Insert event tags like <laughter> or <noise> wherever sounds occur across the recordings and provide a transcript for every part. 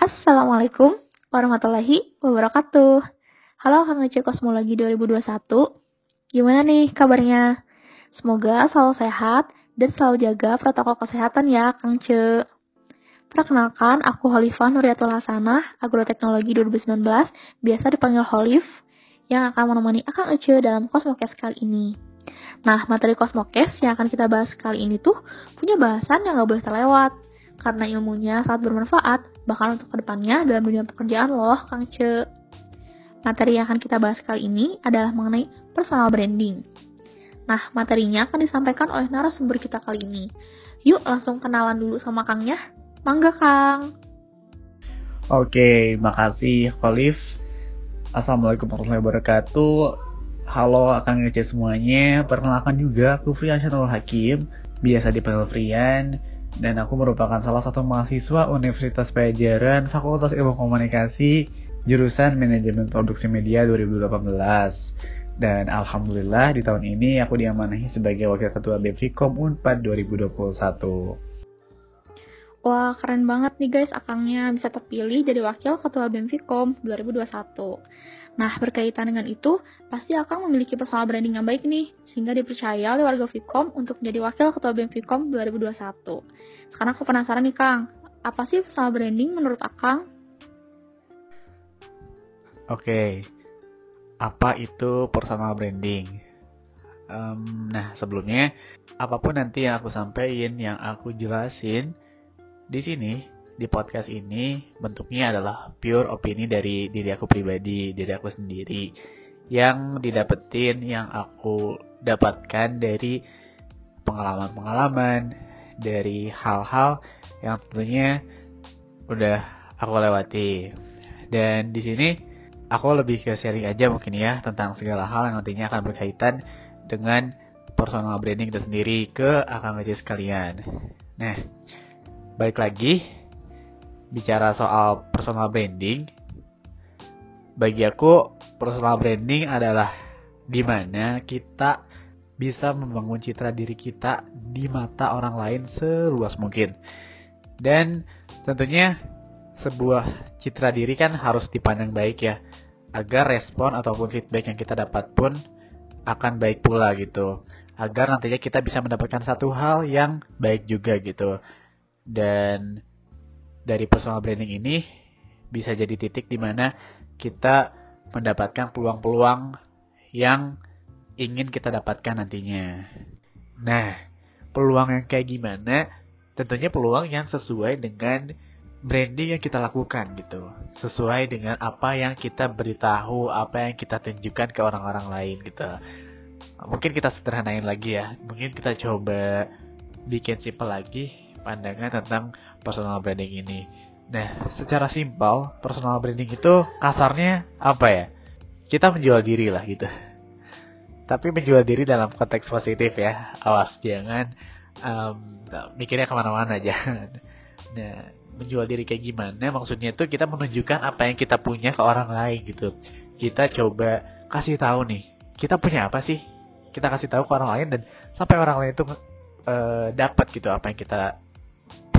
Assalamualaikum warahmatullahi wabarakatuh. Halo Kang Ece Kosmologi 2021. Gimana nih kabarnya? Semoga selalu sehat dan selalu jaga protokol kesehatan ya Kang Ce. Perkenalkan, aku Holifah Nuriatul Hasanah, Agroteknologi 2019, biasa dipanggil Holif, yang akan menemani Akang Ece dalam Kosmokes kali ini. Nah, materi Kosmokes yang akan kita bahas kali ini tuh punya bahasan yang gak boleh terlewat, karena ilmunya sangat bermanfaat, bahkan untuk ke depannya dalam dunia pekerjaan loh, Kang Ce. Materi yang akan kita bahas kali ini adalah mengenai personal branding. Nah, materinya akan disampaikan oleh narasumber kita kali ini. Yuk langsung kenalan dulu sama Kangnya. Mangga Kang. Oke, makasih Khalif. Assalamualaikum warahmatullahi wabarakatuh. Halo Kang Ece semuanya. Perkenalkan juga aku Frian Hakim, biasa dipanggil Frian dan aku merupakan salah satu mahasiswa Universitas Pajajaran Fakultas Ilmu Komunikasi jurusan Manajemen Produksi Media 2018. Dan alhamdulillah di tahun ini aku diamanahi sebagai Wakil Ketua BPKOM Unpad 2021. Wah, keren banget nih guys akangnya bisa terpilih jadi Wakil Ketua BEM 2021. Nah, berkaitan dengan itu, pasti akan memiliki personal branding yang baik nih, sehingga dipercaya oleh warga Vkom untuk menjadi wakil ketua BEM Vkom 2021. Sekarang aku penasaran nih Kang, apa sih personal branding menurut Akang? Oke, apa itu personal branding? Um, nah, sebelumnya, apa pun nanti yang aku sampaikan, yang aku jelasin di sini, di podcast ini bentuknya adalah pure opini dari diri aku pribadi, diri aku sendiri yang didapetin, yang aku dapatkan dari pengalaman-pengalaman, dari hal-hal yang tentunya udah aku lewati. Dan di sini aku lebih ke sharing aja mungkin ya tentang segala hal yang nantinya akan berkaitan dengan personal branding itu sendiri ke akan ngaji sekalian. Nah, balik lagi bicara soal personal branding, bagi aku personal branding adalah di mana kita bisa membangun citra diri kita di mata orang lain seluas mungkin. Dan tentunya sebuah citra diri kan harus dipandang baik ya, agar respon ataupun feedback yang kita dapat pun akan baik pula gitu. Agar nantinya kita bisa mendapatkan satu hal yang baik juga gitu. Dan dari personal branding ini bisa jadi titik di mana kita mendapatkan peluang-peluang yang ingin kita dapatkan nantinya. Nah, peluang yang kayak gimana? Tentunya peluang yang sesuai dengan branding yang kita lakukan gitu. Sesuai dengan apa yang kita beritahu, apa yang kita tunjukkan ke orang-orang lain gitu. Mungkin kita sederhanain lagi ya. Mungkin kita coba bikin simple lagi pandangan tentang personal branding ini. Nah, secara simpel, personal branding itu kasarnya apa ya? Kita menjual diri lah gitu. Tapi menjual diri dalam konteks positif ya. Awas, jangan um, mikirnya ke mana-mana <laughs> aja. Nah, menjual diri kayak gimana? Maksudnya itu kita menunjukkan apa yang kita punya ke orang lain gitu. Kita coba kasih tahu nih, kita punya apa sih? Kita kasih tahu ke orang lain dan sampai orang lain itu uh, dapat gitu apa yang kita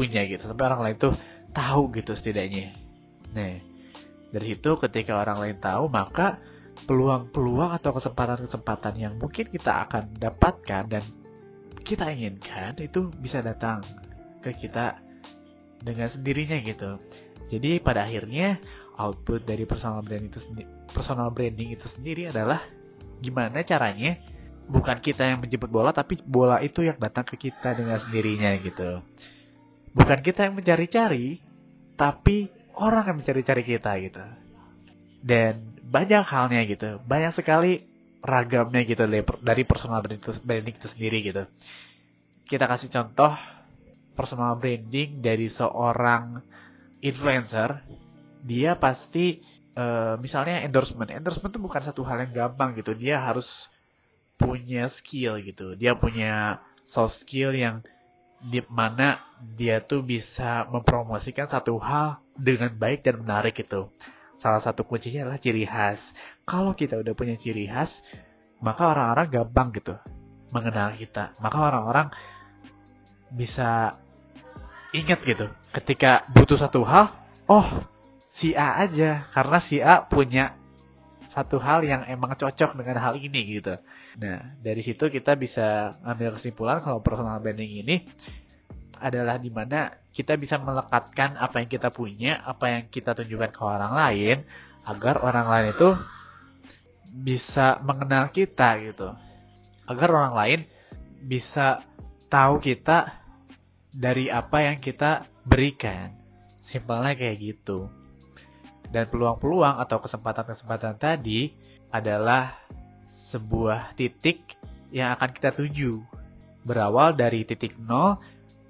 punya gitu. Sampai orang lain tuh tahu gitu setidaknya. Nah dari situ ketika orang lain tahu maka peluang-peluang atau kesempatan-kesempatan yang mungkin kita akan dapatkan dan kita inginkan itu bisa datang ke kita dengan sendirinya gitu. Jadi pada akhirnya output dari personal branding itu personal branding itu sendiri adalah gimana caranya bukan kita yang menjemput bola tapi bola itu yang datang ke kita dengan sendirinya gitu bukan kita yang mencari-cari, tapi orang yang mencari-cari kita gitu. Dan banyak halnya gitu, banyak sekali ragamnya gitu dari personal branding itu, sendiri gitu. Kita kasih contoh personal branding dari seorang influencer, dia pasti uh, misalnya endorsement. Endorsement itu bukan satu hal yang gampang gitu. Dia harus punya skill gitu. Dia punya soft skill yang di mana dia tuh bisa mempromosikan satu hal dengan baik dan menarik itu. Salah satu kuncinya adalah ciri khas. Kalau kita udah punya ciri khas, maka orang-orang gampang gitu mengenal kita. Maka orang-orang bisa ingat gitu. Ketika butuh satu hal, oh si A aja karena si A punya satu hal yang emang cocok dengan hal ini gitu. Nah, dari situ kita bisa ambil kesimpulan kalau personal branding ini adalah di mana kita bisa melekatkan apa yang kita punya, apa yang kita tunjukkan ke orang lain, agar orang lain itu bisa mengenal kita gitu. Agar orang lain bisa tahu kita dari apa yang kita berikan. Simpelnya kayak gitu. Dan peluang-peluang atau kesempatan-kesempatan tadi adalah sebuah titik yang akan kita tuju. Berawal dari titik nol,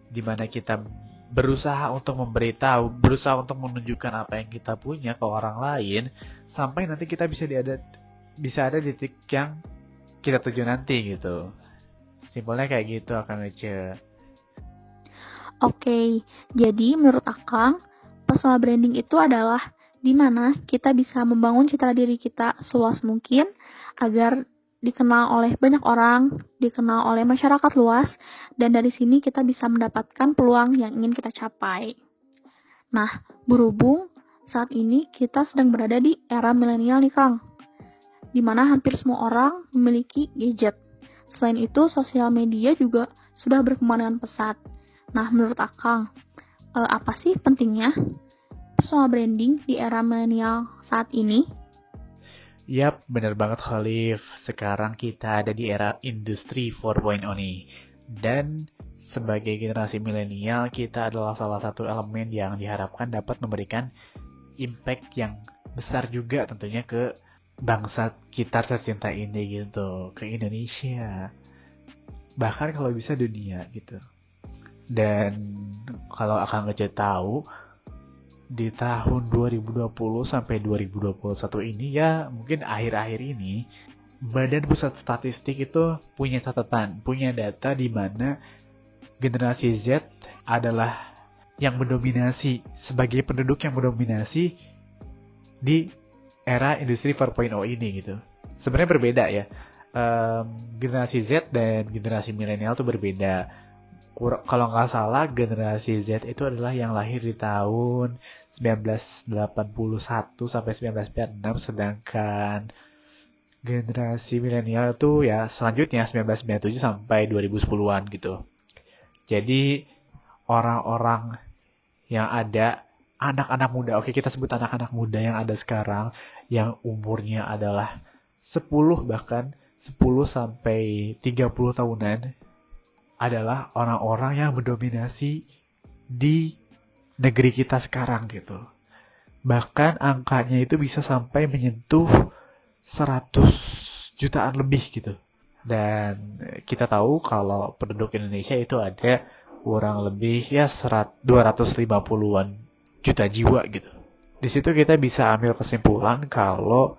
di mana kita berusaha untuk memberitahu, berusaha untuk menunjukkan apa yang kita punya ke orang lain, sampai nanti kita bisa ada bisa ada di titik yang kita tuju nanti gitu. Simpelnya kayak gitu akan ngece. Oke, jadi menurut Akang, personal branding itu adalah di mana kita bisa membangun citra diri kita seluas mungkin agar dikenal oleh banyak orang, dikenal oleh masyarakat luas, dan dari sini kita bisa mendapatkan peluang yang ingin kita capai. Nah, berhubung saat ini kita sedang berada di era milenial nih Kang, di mana hampir semua orang memiliki gadget. Selain itu, sosial media juga sudah berkembang dengan pesat. Nah, menurut Akang, eh, apa sih pentingnya personal branding di era milenial saat ini? Yap, bener banget Khalif. Sekarang kita ada di era industri 4.0 nih. Dan sebagai generasi milenial, kita adalah salah satu elemen yang diharapkan dapat memberikan impact yang besar juga tentunya ke bangsa kita tercinta ini gitu, ke Indonesia. Bahkan kalau bisa dunia gitu. Dan kalau akan ngecek tahu, di tahun 2020 sampai 2021 ini ya mungkin akhir-akhir ini Badan Pusat Statistik itu punya catatan, punya data di mana generasi Z adalah yang mendominasi sebagai penduduk yang mendominasi di era industri 4.0 ini gitu. Sebenarnya berbeda ya. Um, generasi Z dan generasi milenial itu berbeda. Kalau nggak salah generasi Z itu adalah yang lahir di tahun 1981 sampai 1996 sedangkan generasi milenial itu ya selanjutnya 1997 sampai 2010-an gitu. Jadi orang-orang yang ada anak-anak muda, oke kita sebut anak-anak muda yang ada sekarang yang umurnya adalah 10 bahkan 10 sampai 30 tahunan adalah orang-orang yang mendominasi di negeri kita sekarang gitu. Bahkan angkanya itu bisa sampai menyentuh 100 jutaan lebih gitu. Dan kita tahu kalau penduduk Indonesia itu ada kurang lebih ya 250-an juta jiwa gitu. Di situ kita bisa ambil kesimpulan kalau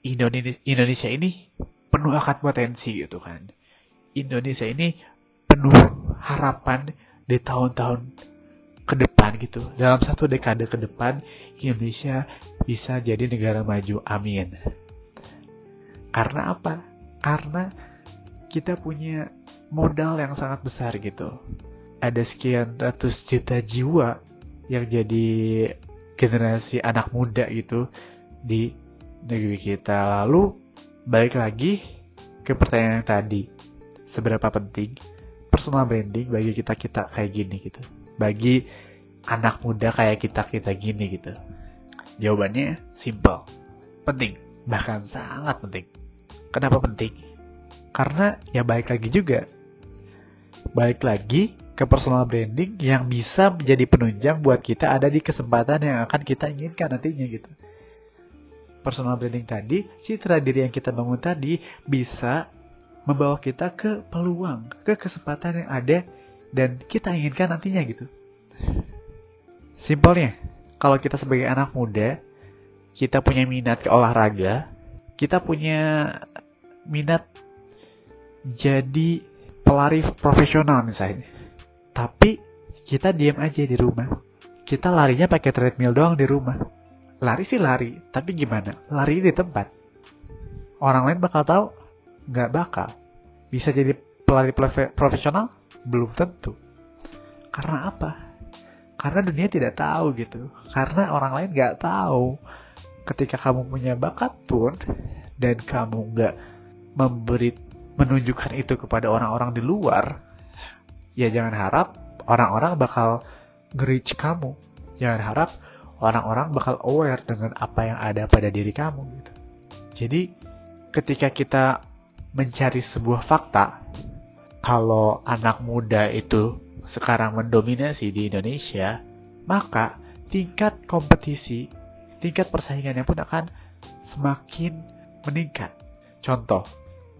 Indonesia ini penuh akan potensi gitu kan. Indonesia ini penuh harapan di tahun-tahun ke depan gitu. Dalam satu dekade ke depan, Indonesia bisa jadi negara maju. Amin. Karena apa? Karena kita punya modal yang sangat besar gitu. Ada sekian ratus juta jiwa yang jadi generasi anak muda gitu di negeri kita. Lalu balik lagi ke pertanyaan yang tadi. Seberapa penting personal branding bagi kita-kita kayak gini gitu bagi anak muda kayak kita kita gini gitu? Jawabannya simple, penting, bahkan sangat penting. Kenapa penting? Karena ya baik lagi juga, balik lagi ke personal branding yang bisa menjadi penunjang buat kita ada di kesempatan yang akan kita inginkan nantinya gitu. Personal branding tadi, citra diri yang kita bangun tadi bisa membawa kita ke peluang, ke kesempatan yang ada dan kita inginkan nantinya gitu. Simpelnya, kalau kita sebagai anak muda, kita punya minat ke olahraga, kita punya minat jadi pelari profesional misalnya. Tapi kita diam aja di rumah. Kita larinya pakai treadmill doang di rumah. Lari sih lari, tapi gimana? Lari di tempat. Orang lain bakal tahu? Nggak bakal. Bisa jadi pelari profesional? Belum tentu. Karena apa? karena dunia tidak tahu gitu karena orang lain nggak tahu ketika kamu punya bakat pun dan kamu nggak memberi menunjukkan itu kepada orang-orang di luar ya jangan harap orang-orang bakal nge kamu jangan harap orang-orang bakal aware dengan apa yang ada pada diri kamu gitu jadi ketika kita mencari sebuah fakta kalau anak muda itu sekarang mendominasi di Indonesia, maka tingkat kompetisi, tingkat persaingannya pun akan semakin meningkat. Contoh,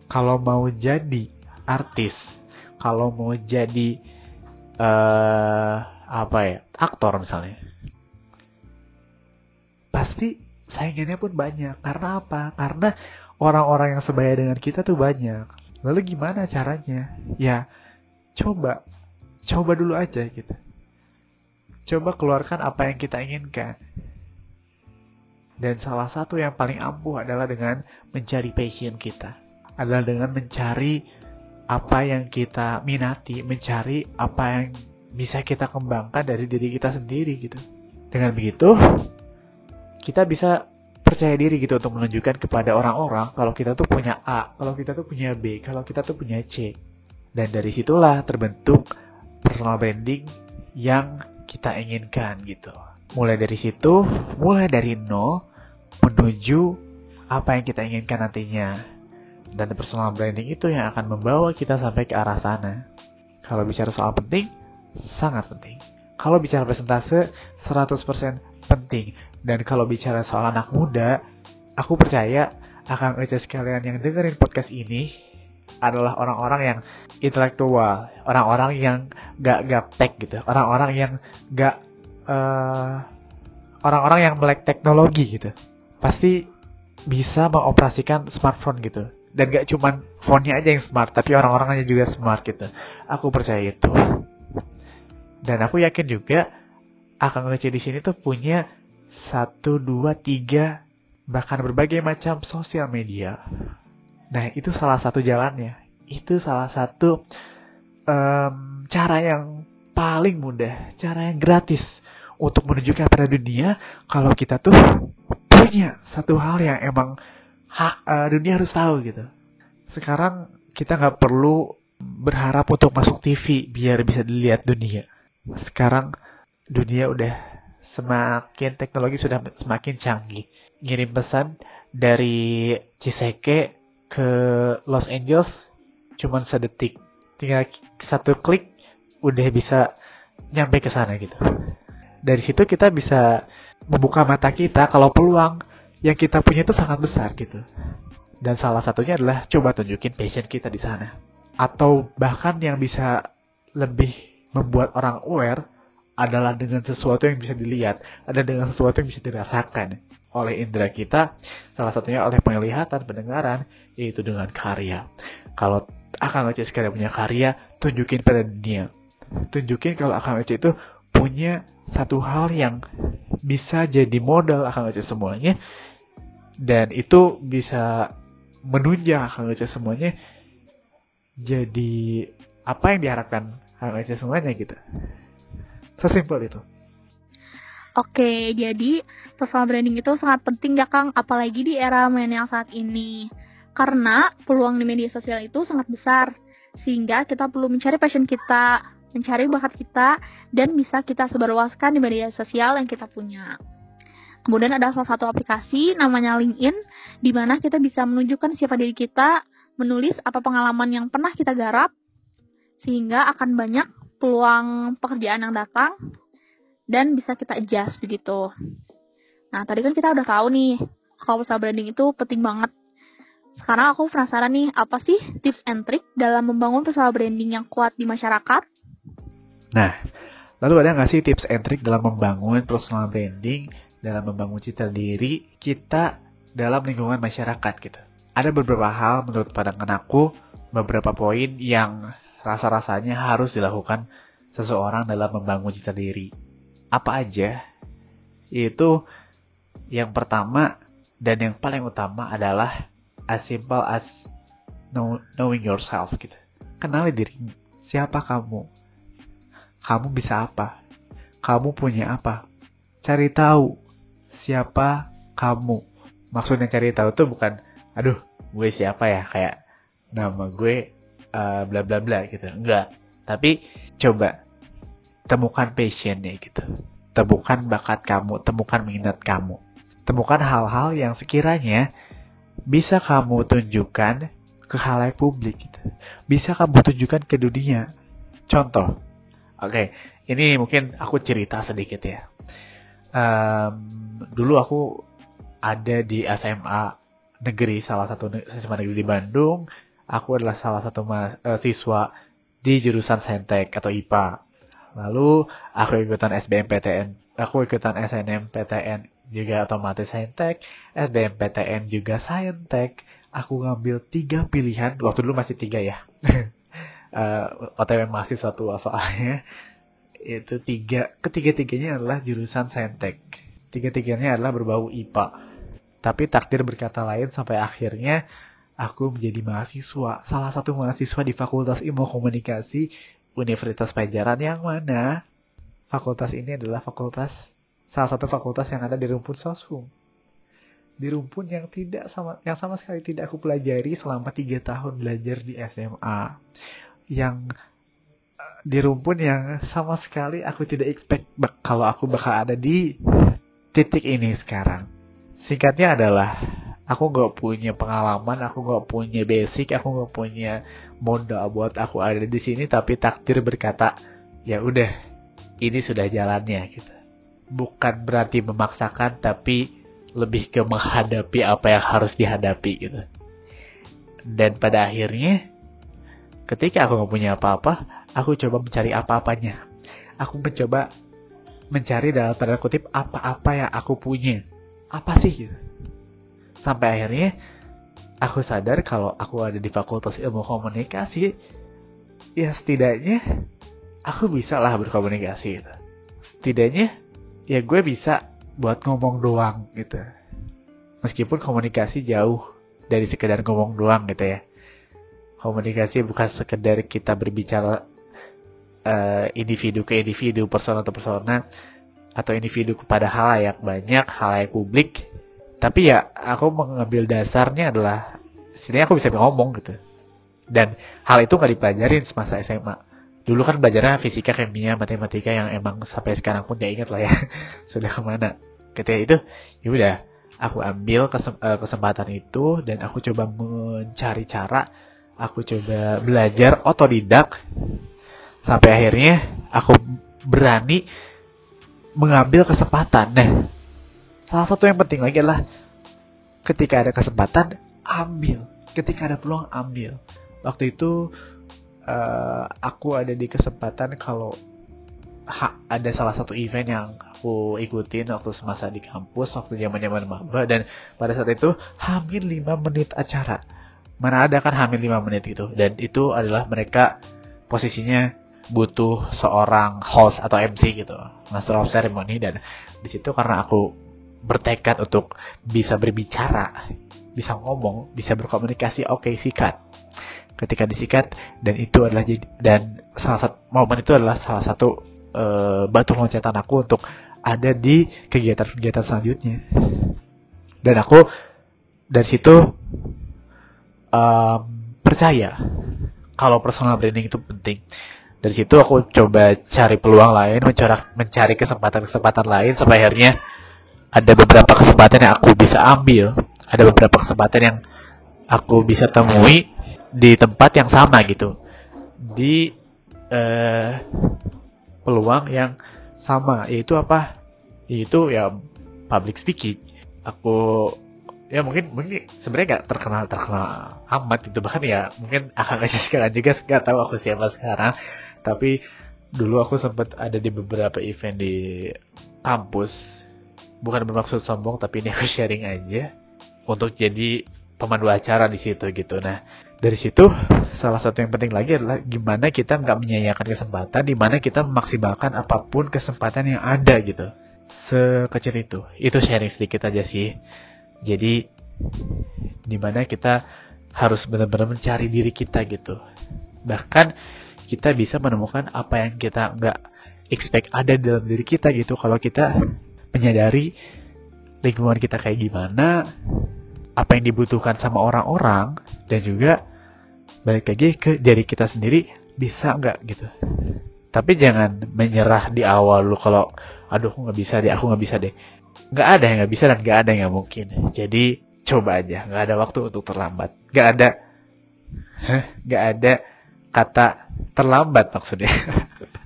kalau mau jadi artis, kalau mau jadi uh, apa ya, aktor misalnya, pasti saingannya pun banyak. Karena apa? Karena orang-orang yang sebaya dengan kita tuh banyak. Lalu gimana caranya? Ya, coba coba dulu aja gitu. Coba keluarkan apa yang kita inginkan. Dan salah satu yang paling ampuh adalah dengan mencari passion kita. Adalah dengan mencari apa yang kita minati, mencari apa yang bisa kita kembangkan dari diri kita sendiri gitu. Dengan begitu, kita bisa percaya diri gitu untuk menunjukkan kepada orang-orang kalau kita tuh punya A, kalau kita tuh punya B, kalau kita tuh punya C. Dan dari situlah terbentuk personal branding yang kita inginkan gitu. Mulai dari situ, mulai dari nol menuju apa yang kita inginkan nantinya. Dan personal branding itu yang akan membawa kita sampai ke arah sana. Kalau bicara soal penting, sangat penting. Kalau bicara presentase, 100% penting. Dan kalau bicara soal anak muda, aku percaya akan ada sekalian yang dengerin podcast ini adalah orang-orang yang intelektual, orang-orang yang gak gaptek gitu, orang-orang yang gak uh, orang-orang yang melek teknologi gitu, pasti bisa mengoperasikan smartphone gitu. Dan gak cuman phone-nya aja yang smart, tapi orang-orangnya juga smart gitu. Aku percaya itu. Dan aku yakin juga akan ngece di sini tuh punya satu, dua, tiga, bahkan berbagai macam sosial media Nah, itu salah satu jalannya. Itu salah satu um, cara yang paling mudah, cara yang gratis untuk menunjukkan pada dunia kalau kita tuh punya satu hal yang emang ha, uh, dunia harus tahu gitu. Sekarang kita nggak perlu berharap untuk masuk TV biar bisa dilihat dunia. Sekarang dunia udah semakin teknologi sudah semakin canggih. Ngirim pesan dari Ciseke ke Los Angeles cuman sedetik. Tinggal satu klik udah bisa nyampe ke sana gitu. Dari situ kita bisa membuka mata kita kalau peluang yang kita punya itu sangat besar gitu. Dan salah satunya adalah coba tunjukin passion kita di sana. Atau bahkan yang bisa lebih membuat orang aware adalah dengan sesuatu yang bisa dilihat, ada dengan sesuatu yang bisa dirasakan oleh indera kita, salah satunya oleh penglihatan, pendengaran, yaitu dengan karya. Kalau Akang Ece sekali punya karya, tunjukin pada dunia. Tunjukin kalau Akang Ece itu punya satu hal yang bisa jadi modal Akang Ece semuanya, dan itu bisa menunjang Akang Ece semuanya jadi apa yang diharapkan Akang Ece semuanya gitu. Sesimpel itu. Oke, jadi personal branding itu sangat penting ya Kang, apalagi di era yang saat ini. Karena peluang di media sosial itu sangat besar, sehingga kita perlu mencari passion kita, mencari bakat kita, dan bisa kita sebarluaskan di media sosial yang kita punya. Kemudian ada salah satu aplikasi namanya LinkedIn, di mana kita bisa menunjukkan siapa diri kita, menulis apa pengalaman yang pernah kita garap, sehingga akan banyak peluang pekerjaan yang datang dan bisa kita adjust begitu. Nah, tadi kan kita udah tahu nih, kalau personal branding itu penting banget. Sekarang aku penasaran nih, apa sih tips and trick dalam membangun personal branding yang kuat di masyarakat? Nah, lalu ada nggak sih tips and trick dalam membangun personal branding, dalam membangun citra diri kita dalam lingkungan masyarakat gitu? Ada beberapa hal menurut pandangan aku, beberapa poin yang rasa-rasanya harus dilakukan seseorang dalam membangun citra diri apa aja? Itu yang pertama dan yang paling utama adalah as simple as know, knowing yourself gitu. Kenali diri. Siapa kamu? Kamu bisa apa? kamu punya apa. Cari tahu siapa kamu. Maksudnya cari tahu tuh bukan, aduh, gue siapa ya? Kayak nama gue uh, bla bla bla gitu. Enggak. Tapi coba temukan passionnya gitu. Temukan bakat kamu, temukan minat kamu. Temukan hal-hal yang sekiranya bisa kamu tunjukkan ke halayak publik gitu. Bisa kamu tunjukkan ke dunia. Contoh. Oke, okay, ini mungkin aku cerita sedikit ya. Um, dulu aku ada di SMA negeri salah satu SMA negeri di Bandung. Aku adalah salah satu mahasiswa di jurusan Saintek atau IPA. Lalu aku ikutan SBMPTN, aku ikutan SNMPTN juga otomatis Saintek, SBMPTN juga Saintek. Aku ngambil tiga pilihan, waktu dulu masih tiga ya. <laughs> uh, OTW mahasiswa tua soalnya. Itu tiga, ketiga-tiganya adalah jurusan Saintek. Tiga-tiganya adalah berbau IPA. Tapi takdir berkata lain sampai akhirnya aku menjadi mahasiswa. Salah satu mahasiswa di Fakultas Ilmu Komunikasi Universitas Pajajaran yang mana fakultas ini adalah fakultas salah satu fakultas yang ada di rumpun Sosum. Di rumpun yang tidak sama yang sama sekali tidak aku pelajari selama tiga tahun belajar di SMA. Yang eh, di rumpun yang sama sekali aku tidak expect kalau aku bakal ada di titik ini sekarang. Singkatnya adalah aku gak punya pengalaman, aku gak punya basic, aku gak punya modal buat aku ada di sini, tapi takdir berkata, ya udah, ini sudah jalannya gitu. Bukan berarti memaksakan, tapi lebih ke menghadapi apa yang harus dihadapi gitu. Dan pada akhirnya, ketika aku gak punya apa-apa, aku coba mencari apa-apanya. Aku mencoba mencari dalam tanda kutip apa-apa yang aku punya. Apa sih gitu sampai akhirnya aku sadar kalau aku ada di fakultas ilmu komunikasi ya setidaknya aku bisa lah berkomunikasi gitu. setidaknya ya gue bisa buat ngomong doang gitu. Meskipun komunikasi jauh dari sekedar ngomong doang gitu ya. Komunikasi bukan sekedar kita berbicara uh, individu ke individu persona ke persona atau individu kepada hal yang banyak hal yang publik tapi ya aku mengambil dasarnya adalah sini aku bisa ngomong gitu. Dan hal itu nggak dipelajarin semasa SMA dulu kan belajarnya fisika kimia matematika yang emang sampai sekarang pun gak ingat lah ya. <laughs> Sudah ke mana. Ketika itu ya udah aku ambil eh, kesempatan itu dan aku coba mencari cara. Aku coba belajar otodidak. Sampai akhirnya aku berani mengambil kesempatan. Nah Salah satu yang penting lagi adalah ketika ada kesempatan ambil, ketika ada peluang ambil. Waktu itu uh, aku ada di kesempatan kalau ha, ada salah satu event yang aku ikutin waktu semasa di kampus waktu zaman zaman maba dan pada saat itu hamil 5 menit acara. Mana ada kan hamil 5 menit itu dan itu adalah mereka posisinya butuh seorang host atau MC gitu. Master of ceremony dan di situ karena aku bertekad untuk bisa berbicara, bisa ngomong, bisa berkomunikasi, oke okay, sikat. Ketika disikat dan itu adalah dan salah satu momen itu adalah salah satu uh, batu loncatan aku untuk ada di kegiatan-kegiatan selanjutnya. Dan aku dari situ um, percaya kalau personal branding itu penting. Dari situ aku coba cari peluang lain, mencari mencari kesempatan-kesempatan lain sampai akhirnya ada beberapa kesempatan yang aku bisa ambil, ada beberapa kesempatan yang aku bisa temui di tempat yang sama gitu, di uh, peluang yang sama, yaitu apa? Yaitu ya public speaking. Aku ya mungkin mungkin sebenarnya gak terkenal terkenal amat gitu. Bahkan ya mungkin akan <laughs> aja sekarang juga. Nggak tahu aku siapa sekarang. Tapi dulu aku sempat ada di beberapa event di kampus bukan bermaksud sombong tapi ini aku sharing aja untuk jadi pemandu acara di situ gitu. Nah dari situ salah satu yang penting lagi adalah gimana kita nggak menyayangkan kesempatan, di mana kita memaksimalkan apa pun kesempatan yang ada gitu. Sekecil itu, itu sharing sedikit aja sih. Jadi di mana kita harus benar-benar mencari diri kita gitu. Bahkan kita bisa menemukan apa yang kita nggak expect ada dalam diri kita gitu kalau kita menyadari lingkungan kita kayak gimana, apa yang dibutuhkan sama orang-orang, dan juga balik lagi ke diri kita sendiri bisa nggak gitu. Tapi jangan menyerah di awal lu kalau aduh aku nggak bisa deh, aku nggak bisa deh. Nggak ada yang nggak bisa dan nggak ada yang nggak mungkin. Jadi coba aja, nggak ada waktu untuk terlambat. Nggak ada, nggak ada kata terlambat maksudnya.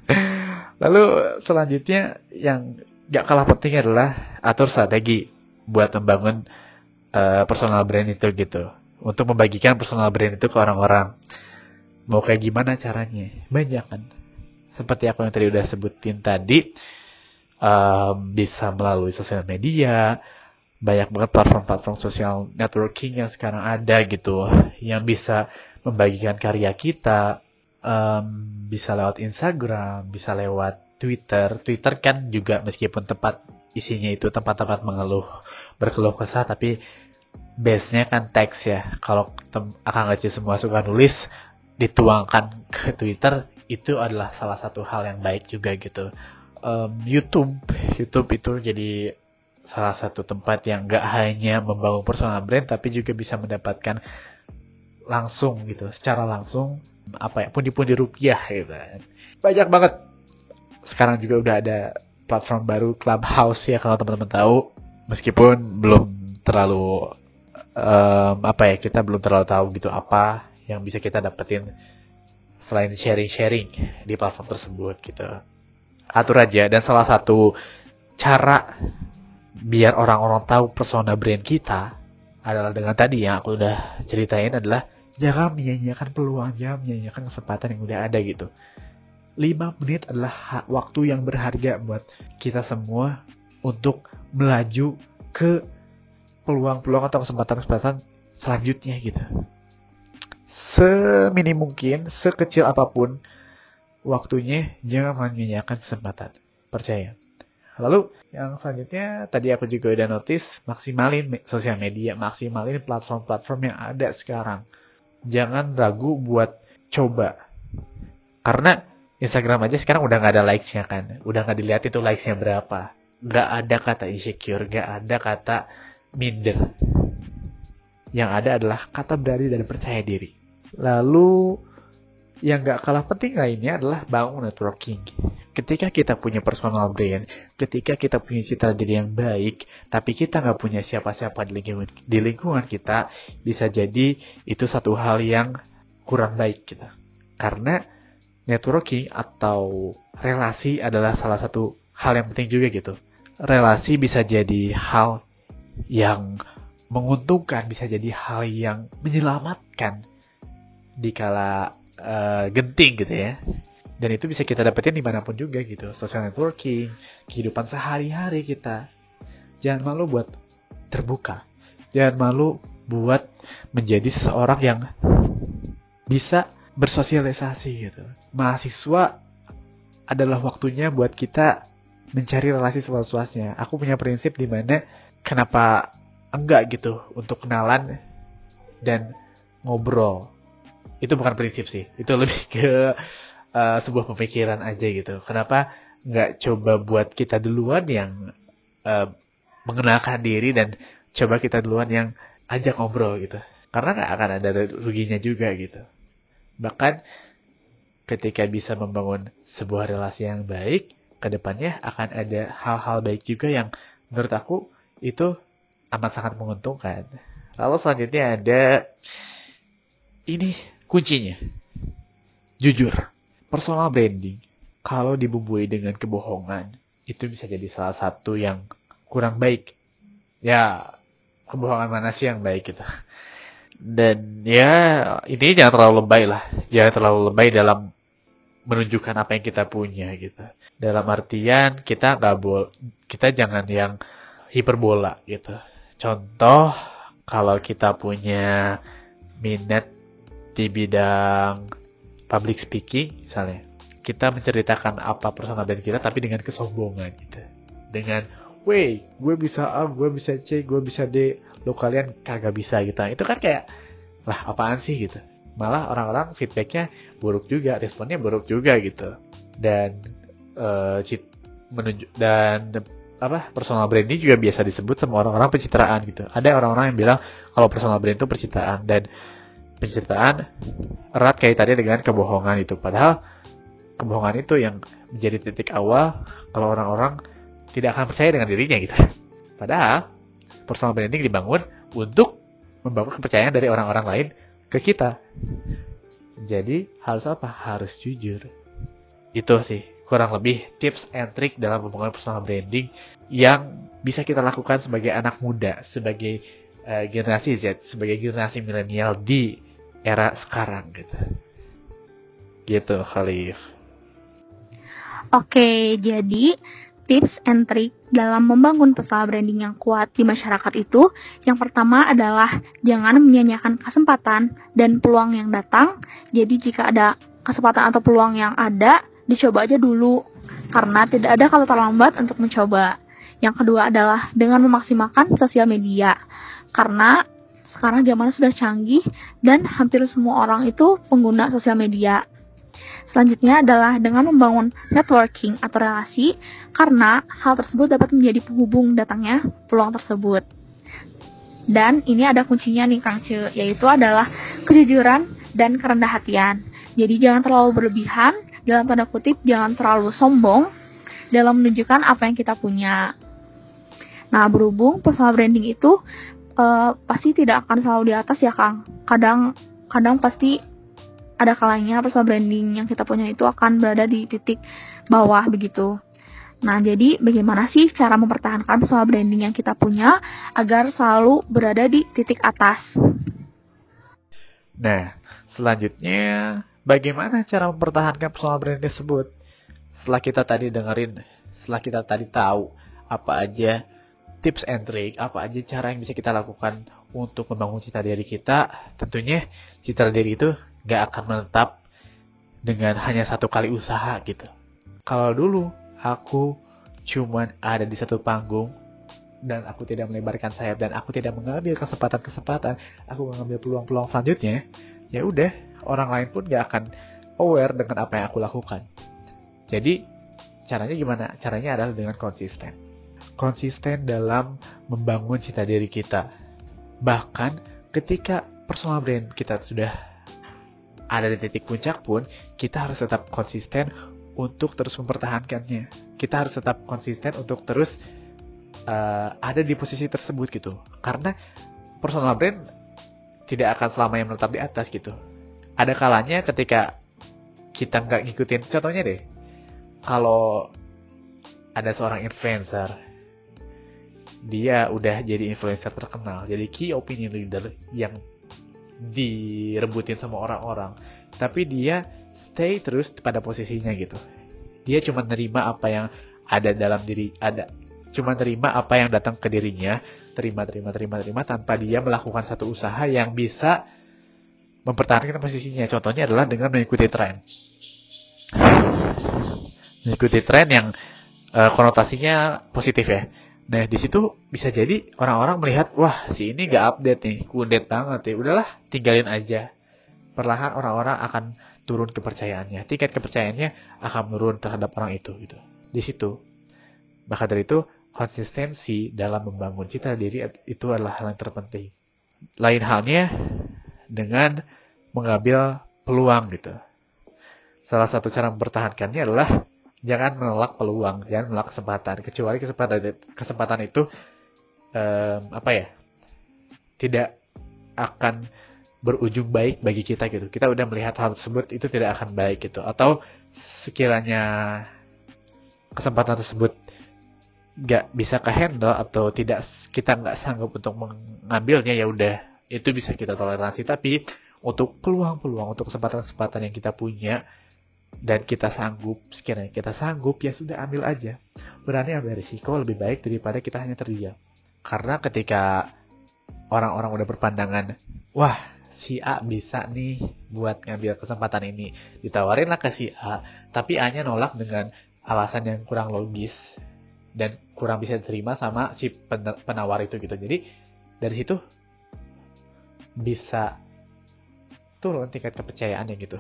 <laughs> Lalu selanjutnya yang gak kalah penting adalah atur strategi buat membangun uh, personal brand itu gitu. Untuk membagikan personal brand itu ke orang-orang. Mau kayak gimana caranya? Banyak kan. Seperti aku yang tadi udah sebutin tadi, um, bisa melalui sosial media, banyak banget platform-platform sosial networking yang sekarang ada gitu, yang bisa membagikan karya kita, um, bisa lewat Instagram, bisa lewat Twitter. Twitter kan juga meskipun tempat isinya itu tempat-tempat mengeluh, berkeluh kesah, tapi base-nya kan teks ya. Kalau akan ngaji semua suka nulis, dituangkan ke Twitter, itu adalah salah satu hal yang baik juga gitu. Um, YouTube, YouTube itu jadi salah satu tempat yang gak hanya membangun personal brand, tapi juga bisa mendapatkan langsung gitu, secara langsung apa ya pundi-pundi rupiah gitu. Banyak banget sekarang juga udah ada platform baru Clubhouse ya kalau teman-teman tahu. Meskipun belum terlalu um, apa ya kita belum terlalu tahu gitu apa yang bisa kita dapetin selain sharing-sharing di platform tersebut gitu. Atur aja dan salah satu cara biar orang-orang tahu persona brand kita adalah dengan tadi yang aku udah ceritain adalah jangan menyanyiakan peluang jangan menyanyiakan kesempatan yang udah ada gitu 5 menit adalah waktu yang berharga buat kita semua untuk melaju ke peluang-peluang atau kesempatan-kesempatan selanjutnya gitu. Seminim mungkin, sekecil apa pun waktunya, jangan menyanyiakan kesempatan. Percaya. Lalu yang selanjutnya tadi aku juga udah notice maksimalin sosial media, maksimalin platform-platform yang ada sekarang. Jangan ragu buat coba. Karena Instagram aja sekarang udah nggak ada likes-nya kan. Udah nggak dilihat itu likes-nya berapa. Nggak ada kata insecure, nggak ada kata minder. Yang ada adalah kata berani dan percaya diri. Lalu yang nggak kalah penting lainnya adalah bangun networking. Ketika kita punya personal brand, ketika kita punya citra diri yang baik, tapi kita nggak punya siapa-siapa di lingkungan, di lingkungan kita, bisa jadi itu satu hal yang kurang baik kita. Karena networking atau relasi adalah salah satu hal yang penting juga gitu. Relasi bisa jadi hal yang menguntungkan, bisa jadi hal yang menyelamatkan di kala uh, genting gitu ya. Dan itu bisa kita dapetin di mana pun juga gitu. Social networking, kehidupan sehari-hari kita. Jangan malu buat terbuka. Jangan malu buat menjadi seseorang yang bisa bersosialisasi gitu. Mahasiswa adalah waktunya buat kita mencari relasi seluas-luasnya. Aku punya prinsip di mana kenapa enggak gitu untuk kenalan dan ngobrol. Itu bukan prinsip sih. Itu lebih ke uh, <laughs> sebuah pemikiran aja gitu. Kenapa enggak coba buat kita duluan yang uh, mengenalkan diri dan coba kita duluan yang ajak ngobrol gitu. Karena nggak akan ada ruginya juga gitu. Bahkan ketika bisa membangun sebuah relasi yang baik, ke depannya akan ada hal-hal baik juga yang menurut aku itu amat sangat menguntungkan. Lalu selanjutnya ada ini kuncinya. Jujur, personal branding kalau dibumbui dengan kebohongan itu bisa jadi salah satu yang kurang baik. Ya, kebohongan mana sih yang baik gitu dan ya ini jangan terlalu lebay lah. Jangan terlalu lebay dalam menunjukkan apa yang kita punya gitu. Dalam artian kita nggak bol kita jangan yang hiperbola gitu. Contoh kalau kita punya minat di bidang public speaking misalnya kita menceritakan apa personal brand kita tapi dengan kesombongan gitu. Dengan Wey, gue bisa A, gue bisa C, gue bisa D, lo kalian kagak bisa gitu itu kan kayak lah apaan sih gitu malah orang-orang feedbacknya buruk juga responnya buruk juga gitu dan uh, menunjuk dan apa personal branding juga biasa disebut sama orang-orang pencitraan gitu. Ada orang-orang yang bilang kalau personal brand itu pencitraan dan pencitraan erat kaitannya dengan kebohongan itu. Padahal kebohongan itu yang menjadi titik awal kalau orang-orang tidak akan percaya dengan dirinya gitu. Padahal personal branding dibangun untuk membangun kepercayaan dari orang-orang lain ke kita. Jadi harus apa? Harus jujur. Itu sih kurang lebih tips and trick dalam pembangunan personal branding yang bisa kita lakukan sebagai anak muda, sebagai uh, generasi Z, sebagai generasi milenial di era sekarang gitu. Gitu, Khalif. Oke, jadi tips and trick dalam membangun personal branding yang kuat di masyarakat itu, yang pertama adalah jangan menyanyiakan kesempatan dan peluang yang datang. Jadi jika ada kesempatan atau peluang yang ada, dicoba aja dulu karena tidak ada kata terlambat untuk mencoba. Yang kedua adalah dengan memaksimalkan sosial media karena sekarang zaman sudah canggih dan hampir semua orang itu pengguna sosial media. Selanjutnya adalah dengan membangun networking atau relasi karena hal tersebut dapat menjadi penghubung datangnya peluang tersebut. Dan ini ada kuncinya nih Kang Ce, yaitu adalah kejujuran dan kerendah hatian. Jadi jangan terlalu berlebihan dalam tanda kutip jangan terlalu sombong dalam menunjukkan apa yang kita punya. Nah, berhubung personal branding itu uh, pasti tidak akan selalu di atas ya, Kang. Kadang kadang pasti ada kalanya personal branding yang kita punya itu akan berada di titik bawah begitu. Nah, jadi bagaimana sih cara mempertahankan personal branding yang kita punya agar selalu berada di titik atas? Nah, selanjutnya Bagaimana cara mempertahankan personal brand tersebut? Setelah kita tadi dengerin, setelah kita tadi tahu apa aja tips and trick, apa aja cara yang bisa kita lakukan untuk membangun cita diri kita, tentunya cita diri itu gak akan menetap dengan hanya satu kali usaha gitu. Kalau dulu aku cuman ada di satu panggung dan aku tidak melebarkan sayap dan aku tidak mengambil kesempatan-kesempatan, aku mengambil peluang-peluang selanjutnya, ya udah orang lain pun gak akan aware dengan apa yang aku lakukan. Jadi, caranya gimana? Caranya adalah dengan konsisten. Konsisten dalam membangun cita diri kita. Bahkan ketika personal brand kita sudah ada di titik puncak pun, kita harus tetap konsisten untuk terus mempertahankannya. Kita harus tetap konsisten untuk terus uh, ada di posisi tersebut gitu. Karena personal brand tidak akan selamanya menetap di atas gitu ada kalanya ketika kita nggak ngikutin contohnya deh kalau ada seorang influencer dia udah jadi influencer terkenal jadi key opinion leader yang direbutin sama orang-orang tapi dia stay terus pada posisinya gitu dia cuma nerima apa yang ada dalam diri ada cuma nerima apa yang datang ke dirinya terima terima terima terima tanpa dia melakukan satu usaha yang bisa mempertahankan posisinya. Contohnya adalah dengan mengikuti tren. Mengikuti tren yang uh, konotasinya positif ya. Nah, di situ bisa jadi orang-orang melihat, wah, si ini gak update nih, kudet banget ya. Udahlah, tinggalin aja. Perlahan orang-orang akan turun kepercayaannya. Tingkat kepercayaannya akan menurun terhadap orang itu gitu. Di situ. Maka dari itu, konsistensi dalam membangun cita diri itu adalah hal yang terpenting. Lain halnya dengan mengambil peluang gitu. Salah satu cara mempertahankannya adalah jangan menolak peluang, jangan menolak kesempatan, kecuali kesempatan kesempatan itu um, apa ya tidak akan berujung baik bagi kita gitu. Kita udah melihat hal tersebut itu tidak akan baik gitu. Atau sekiranya kesempatan tersebut nggak bisa ke handle atau tidak kita nggak sanggup untuk mengambilnya ya udah itu bisa kita toleransi tapi untuk peluang-peluang untuk kesempatan-kesempatan yang kita punya dan kita sanggup sekiranya kita sanggup ya sudah ambil aja. Berani ambil risiko lebih baik daripada kita hanya terdiam. Karena ketika orang-orang udah berpandangan wah si A bisa nih buat ngambil kesempatan ini. Ditawarin lah ke si A tapi A nya nolak dengan alasan yang kurang logis dan kurang bisa diterima sama si penawar itu gitu. Jadi dari situ bisa turun tingkat kepercayaannya gitu.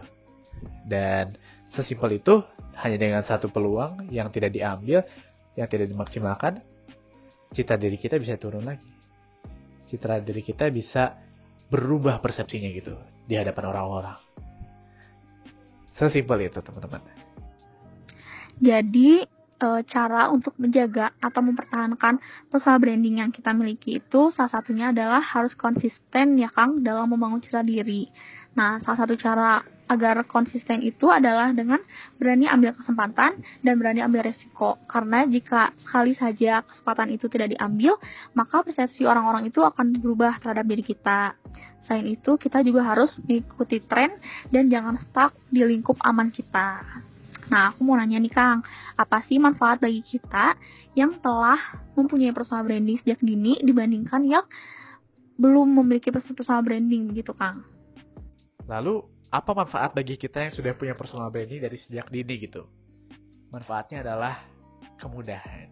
Dan Sesimpel itu, hanya dengan satu peluang yang tidak diambil, yang tidak dimaksimalkan, citra diri kita bisa turun lagi. Citra diri kita bisa berubah persepsinya gitu di hadapan orang-orang. Sesimpel itu teman-teman. Jadi e, cara untuk menjaga atau mempertahankan personal branding yang kita miliki itu salah satunya adalah harus konsisten ya Kang dalam membangun citra diri. Nah, salah satu cara agar konsisten itu adalah dengan berani ambil kesempatan dan berani ambil resiko. Karena jika sekali saja kesempatan itu tidak diambil, maka persepsi orang-orang itu akan berubah terhadap diri kita. Selain itu, kita juga harus mengikuti tren dan jangan stuck di lingkup aman kita. Nah, aku mau nanya nih Kang, apa sih manfaat bagi kita yang telah mempunyai personal branding sejak dini dibandingkan yang belum memiliki personal branding begitu Kang? Lalu apa manfaat bagi kita yang sudah punya personal branding dari sejak dini gitu? Manfaatnya adalah kemudahan.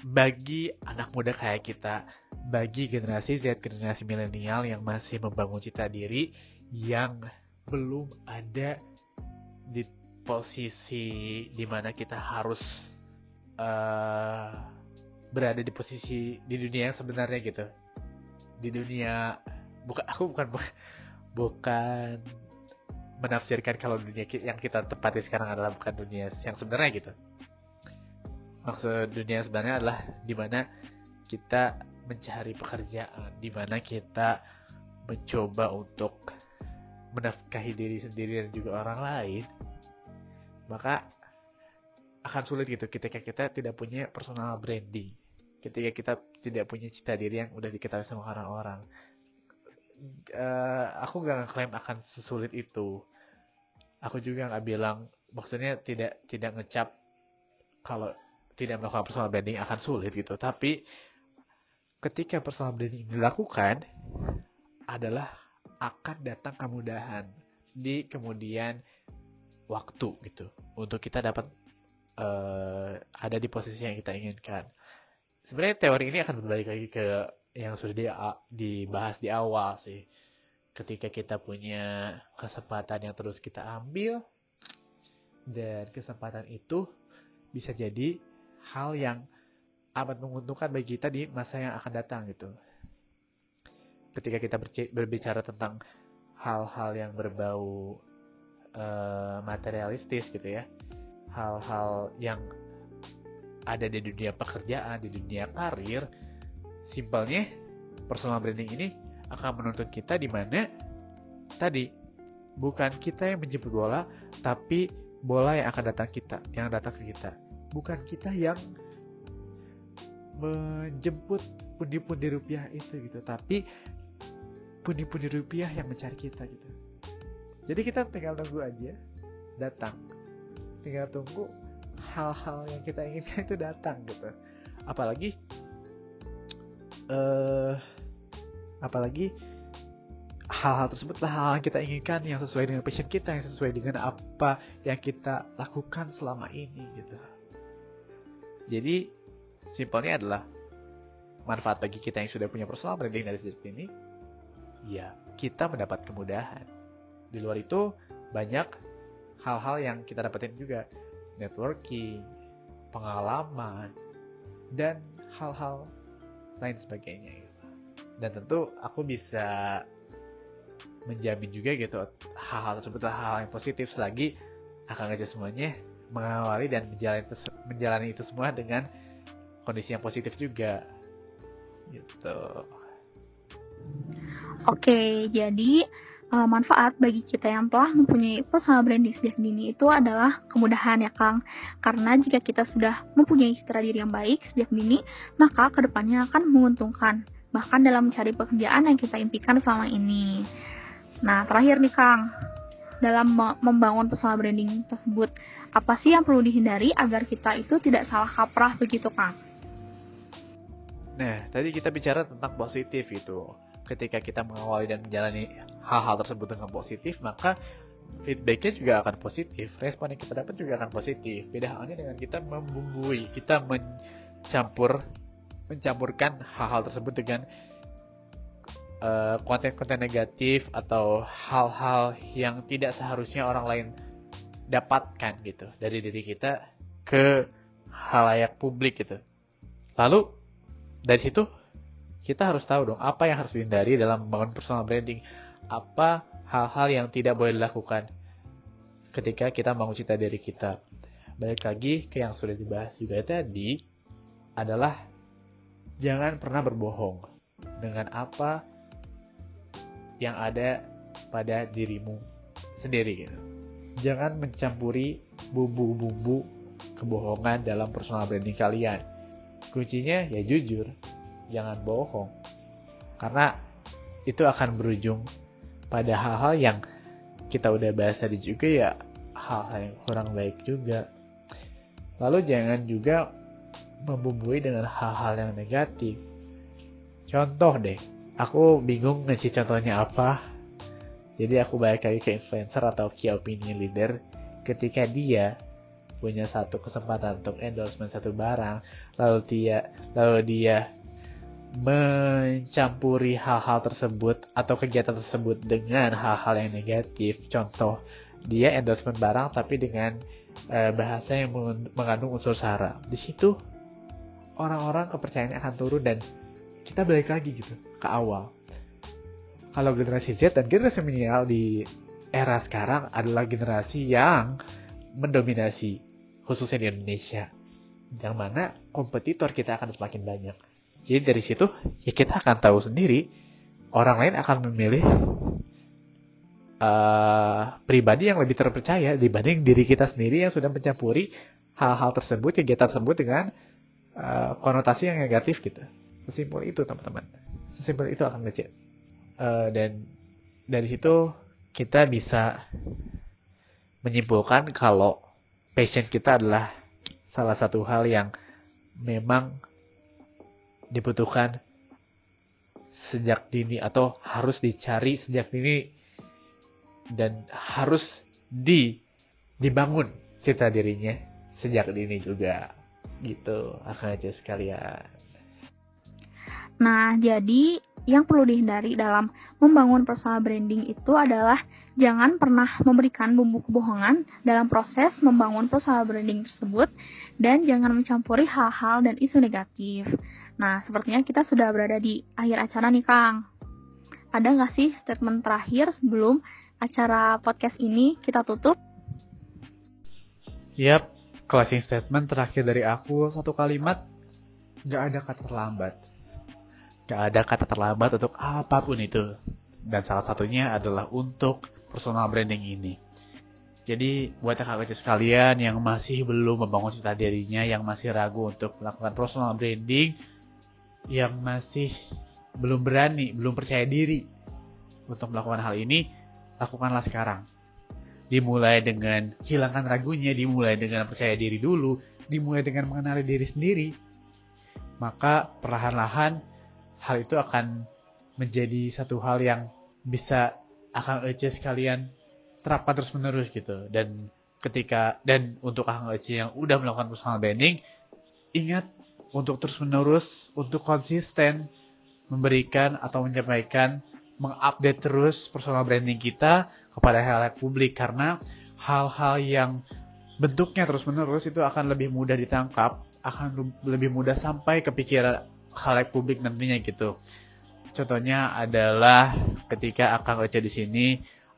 Bagi anak muda kayak kita, bagi generasi Z, generasi milenial yang masih membangun cita diri, yang belum ada di posisi di mana kita harus uh, berada di posisi di dunia yang sebenarnya gitu. Di dunia bukan aku bukan bukan menafsirkan kalau dunia yang kita tepati sekarang adalah bukan dunia yang sebenarnya gitu. Maksud dunia yang sebenarnya adalah di mana kita mencari pekerjaan, di mana kita mencoba untuk menafkahi diri sendiri dan juga orang lain, maka akan sulit gitu ketika kita tidak punya personal branding, ketika kita tidak punya cita diri yang udah diketahui sama orang-orang. Uh, aku gak ngeklaim akan sesulit itu. Aku juga nggak bilang maksudnya tidak tidak ngecap kalau tidak melakukan personal branding akan sulit gitu. Tapi ketika personal branding dilakukan adalah akan datang kemudahan di kemudian waktu gitu. Untuk kita dapat uh, ada di posisi yang kita inginkan. Sebenarnya teori ini akan berbalik lagi ke yang sudah dibahas di awal sih ketika kita punya kesempatan yang terus kita ambil dan kesempatan itu bisa jadi hal yang amat menguntungkan bagi kita di masa yang akan datang gitu. Ketika kita berbicara tentang hal-hal yang berbau uh, materialistis gitu ya, hal-hal yang ada di dunia pekerjaan, di dunia karir, simpelnya personal branding ini akan menuntut kita di mana tadi bukan kita yang menjemput bola, tapi bola yang akan datang kita, yang datang ke kita. Bukan kita yang menjemput pundi-pundi rupiah itu gitu, tapi pundi-pundi rupiah yang mencari kita gitu. Jadi kita tinggal tunggu aja datang. Tinggal tunggu hal-hal yang kita inginkan itu datang gitu. Apalagi uh, apalagi hal-hal tersebutlah hal yang kita inginkan yang sesuai dengan passion kita yang sesuai dengan apa yang kita lakukan selama ini gitu. Jadi simpelnya adalah manfaat bagi kita yang sudah punya personal branding dari sejak ini ya kita mendapat kemudahan. Di luar itu banyak hal-hal yang kita dapetin juga. Networking pengalaman dan hal-hal lain sebagainya dan tentu aku bisa menjamin juga gitu hal-hal tersebut hal-hal yang positif selagi akan ngajak semuanya mengawali dan menjalani menjalani itu semua dengan kondisi yang positif juga gitu. Oke, jadi uh, manfaat bagi kita yang telah mempunyai personal branding sejak dini itu adalah kemudahan ya Kang. Karena jika kita sudah mempunyai citra diri yang baik sejak dini, maka ke depannya akan menguntungkan bahkan dalam mencari pekerjaan yang kita impikan selama ini. Nah, terakhir nih Kang, dalam membangun personal branding tersebut, apa sih yang perlu dihindari agar kita itu tidak salah kaprah begitu Kang? Nah, tadi kita bicara tentang positif itu. Ketika kita mengawali dan menjalani hal-hal tersebut dengan positif, maka feedbacknya juga akan positif. Respon yang kita dapat juga akan positif. Beda halnya dengan kita membumbui, kita mencampur mencampurkan hal-hal tersebut dengan eh, konten-konten uh, negatif atau hal-hal yang tidak seharusnya orang lain dapatkan gitu dari diri kita ke halayak publik gitu. Lalu dari situ kita harus tahu dong apa yang harus dihindari dalam membangun personal branding. Apa hal-hal yang tidak boleh dilakukan ketika kita membangun cita diri kita. Balik lagi ke yang sudah dibahas juga tadi adalah jangan pernah berbohong dengan apa yang ada pada dirimu sendiri gitu. Jangan mencampuri bumbu-bumbu kebohongan dalam personal branding kalian. Kuncinya ya jujur, jangan bohong. Karena itu akan berujung pada hal-hal yang kita udah bahas tadi juga ya hal-hal yang kurang baik juga. Lalu jangan juga membumbui dengan hal-hal yang negatif. Contoh deh, aku bingung ngasih contohnya apa. Jadi aku balik lagi ke influencer atau key opinion leader ketika dia punya satu kesempatan untuk endorsement satu barang, lalu dia lalu dia mencampuri hal-hal tersebut atau kegiatan tersebut dengan hal-hal yang negatif. Contoh, dia endorsement barang tapi dengan uh, bahasa yang mengandung unsur sara. Di situ orang-orang kepercayaannya akan turun dan kita balik lagi gitu ke awal. Kalau generasi Z dan generasi milenial di era sekarang adalah generasi yang mendominasi khususnya di Indonesia. Yang mana kompetitor kita akan semakin banyak. Jadi dari situ ya kita akan tahu sendiri orang lain akan memilih uh, pribadi yang lebih terpercaya dibanding diri kita sendiri yang sudah mencampuri hal-hal tersebut, kegiatan tersebut dengan uh, konotasi yang negatif gitu. Sesimpel itu teman-teman. Sesimpel itu akan ngecek. Uh, dan dari situ kita bisa menyimpulkan kalau passion kita adalah salah satu hal yang memang dibutuhkan sejak dini atau harus dicari sejak dini dan harus di dibangun cita dirinya sejak dini juga gitu akan aja sekalian. Nah, jadi yang perlu dihindari dalam membangun personal branding itu adalah jangan pernah memberikan bumbu kebohongan dalam proses membangun personal branding tersebut dan jangan mencampuri hal-hal dan isu negatif. Nah, sepertinya kita sudah berada di akhir acara nih, Kang. Ada nggak sih statement terakhir sebelum acara podcast ini kita tutup? Yap, closing statement terakhir dari aku satu kalimat, nggak ada kata terlambat Gak ada kata terlambat untuk apa pun itu. Dan salah satunya adalah untuk personal branding ini. Jadi buat kakak kecil sekalian yang masih belum membangun cita dirinya, yang masih ragu untuk melakukan personal branding, yang masih belum berani, belum percaya diri untuk melakukan hal ini, lakukanlah sekarang. Dimulai dengan hilangkan ragunya, dimulai dengan percaya diri dulu, dimulai dengan mengenali diri sendiri. Maka perlahan-lahan hal itu akan menjadi satu hal yang bisa akan Ece sekalian terapkan terus menerus gitu. Dan ketika dan untuk Kang Ece yang udah melakukan personal branding ingat untuk terus menerus untuk konsisten memberikan atau menyampaikan mengupdate terus personal branding kita kepada hal-hal publik. Karena hal-hal yang bentuknya terus menerus itu akan lebih mudah ditangkap akan lebih mudah sampai ke pikiran halayak publik nantinya gitu. Contohnya adalah ketika Akang Oce di sini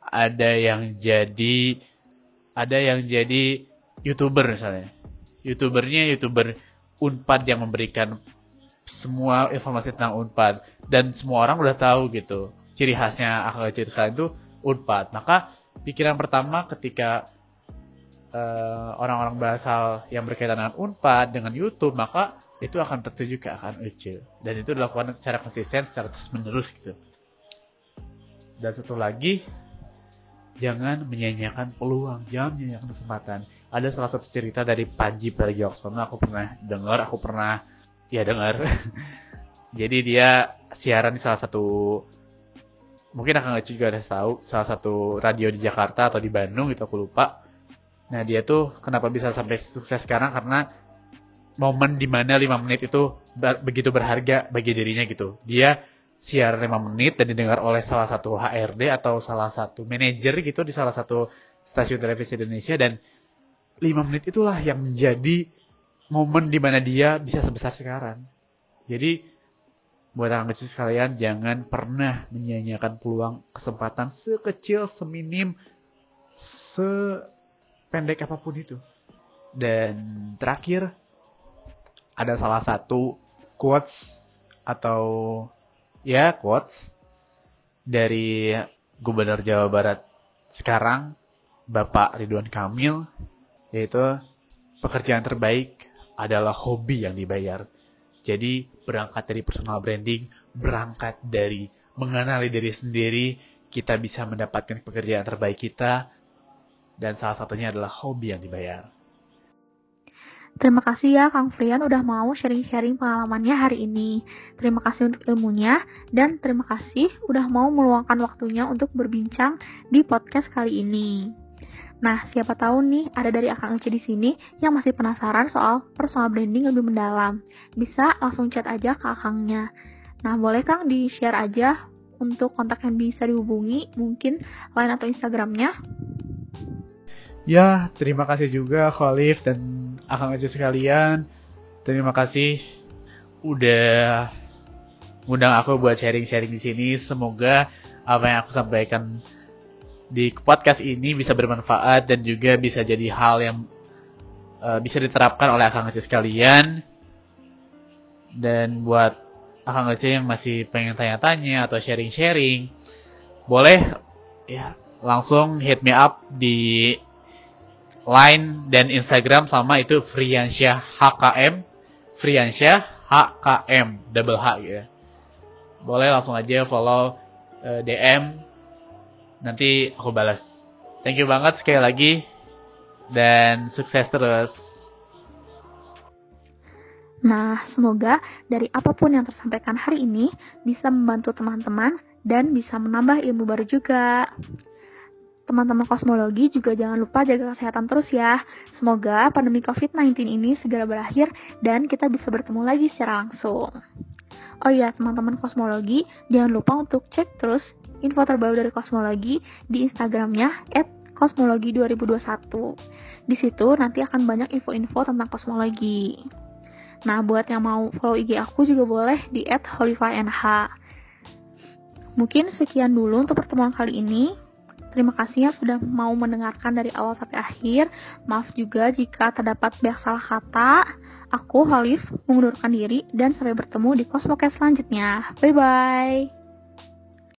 ada yang jadi ada yang jadi youtuber misalnya. Youtubernya youtuber Unpad yang memberikan semua informasi tentang Unpad dan semua orang udah tahu gitu ciri khasnya Akang Oce itu Unpad. Maka pikiran pertama ketika uh, orang-orang bahasa yang berkaitan dengan Unpad dengan YouTube maka itu akan tertuju ke akan Ece dan itu dilakukan secara konsisten secara terus menerus gitu. Dan satu lagi jangan menyanyiakan peluang jangan menyanyiakan kesempatan. Ada salah satu cerita dari Panji Pragiwaksono aku pernah dengar aku pernah ya dengar. <laughs> Jadi dia siaran di salah satu mungkin akan Ece juga ada tahu salah satu radio di Jakarta atau di Bandung itu aku lupa. Nah dia tuh kenapa bisa sampai sukses sekarang? Karena momen di mana 5 menit itu begitu berharga bagi dirinya gitu. Dia siar 5 menit dan didengar oleh salah satu HRD atau salah satu manajer gitu di salah satu stasiun televisi Indonesia dan lima menit itulah yang menjadi momen di mana dia bisa sebesar sekarang. Jadi buat anak kecil sekalian jangan pernah menyia-nyiakan peluang kesempatan sekecil seminim sependek apa pun itu. Dan terakhir ada salah satu quotes atau ya quotes dari Gubernur Jawa Barat sekarang Bapak Ridwan Kamil yaitu pekerjaan terbaik adalah hobi yang dibayar. Jadi berangkat dari personal branding, berangkat dari mengenali diri sendiri, kita bisa mendapatkan pekerjaan terbaik kita dan salah satunya adalah hobi yang dibayar. Terima kasih ya Kang Frian udah mau sharing-sharing pengalamannya hari ini. Terima kasih untuk ilmunya dan terima kasih udah mau meluangkan waktunya untuk berbincang di podcast kali ini. Nah, siapa tahu nih ada dari Akang Ece di sini yang masih penasaran soal personal branding lebih mendalam. Bisa langsung chat aja ke Akangnya. Nah, boleh Kang di-share aja untuk kontak yang bisa dihubungi, mungkin line atau Instagramnya? Ya, terima kasih juga Khalif dan Akang Ece sekalian. Terima kasih udah undang aku buat sharing-sharing di sini. Semoga apa yang aku sampaikan di podcast ini bisa bermanfaat dan juga bisa jadi hal yang uh, bisa diterapkan oleh akang Aceh sekalian. Dan buat akang Aceh yang masih pengen tanya-tanya atau sharing-sharing, boleh ya langsung hit me up di line dan Instagram sama itu Friansyah HKM, Friansyah HKM double H ya. Boleh langsung aja follow eh, DM nanti aku balas. Thank you banget sekali lagi dan sukses terus. Nah, semoga dari apa pun yang tersampaikan hari ini bisa membantu teman-teman dan bisa menambah ilmu baru juga. Teman-teman kosmologi juga jangan lupa jaga kesehatan terus ya. Semoga pandemi COVID-19 ini segera berakhir dan kita bisa bertemu lagi secara langsung. Oh iya, teman-teman kosmologi, jangan lupa untuk cek terus info terbaru dari kosmologi di Instagramnya kosmologi2021. Di situ nanti akan banyak info-info tentang kosmologi. Nah, buat yang mau follow IG aku juga boleh di @holifynh. Mungkin sekian dulu untuk pertemuan kali ini. Terima kasih ya sudah mau mendengarkan dari awal sampai akhir. Maaf juga jika terdapat banyak salah kata. Aku, Holif, mengundurkan diri dan sampai bertemu di Kosmokes selanjutnya. Bye-bye.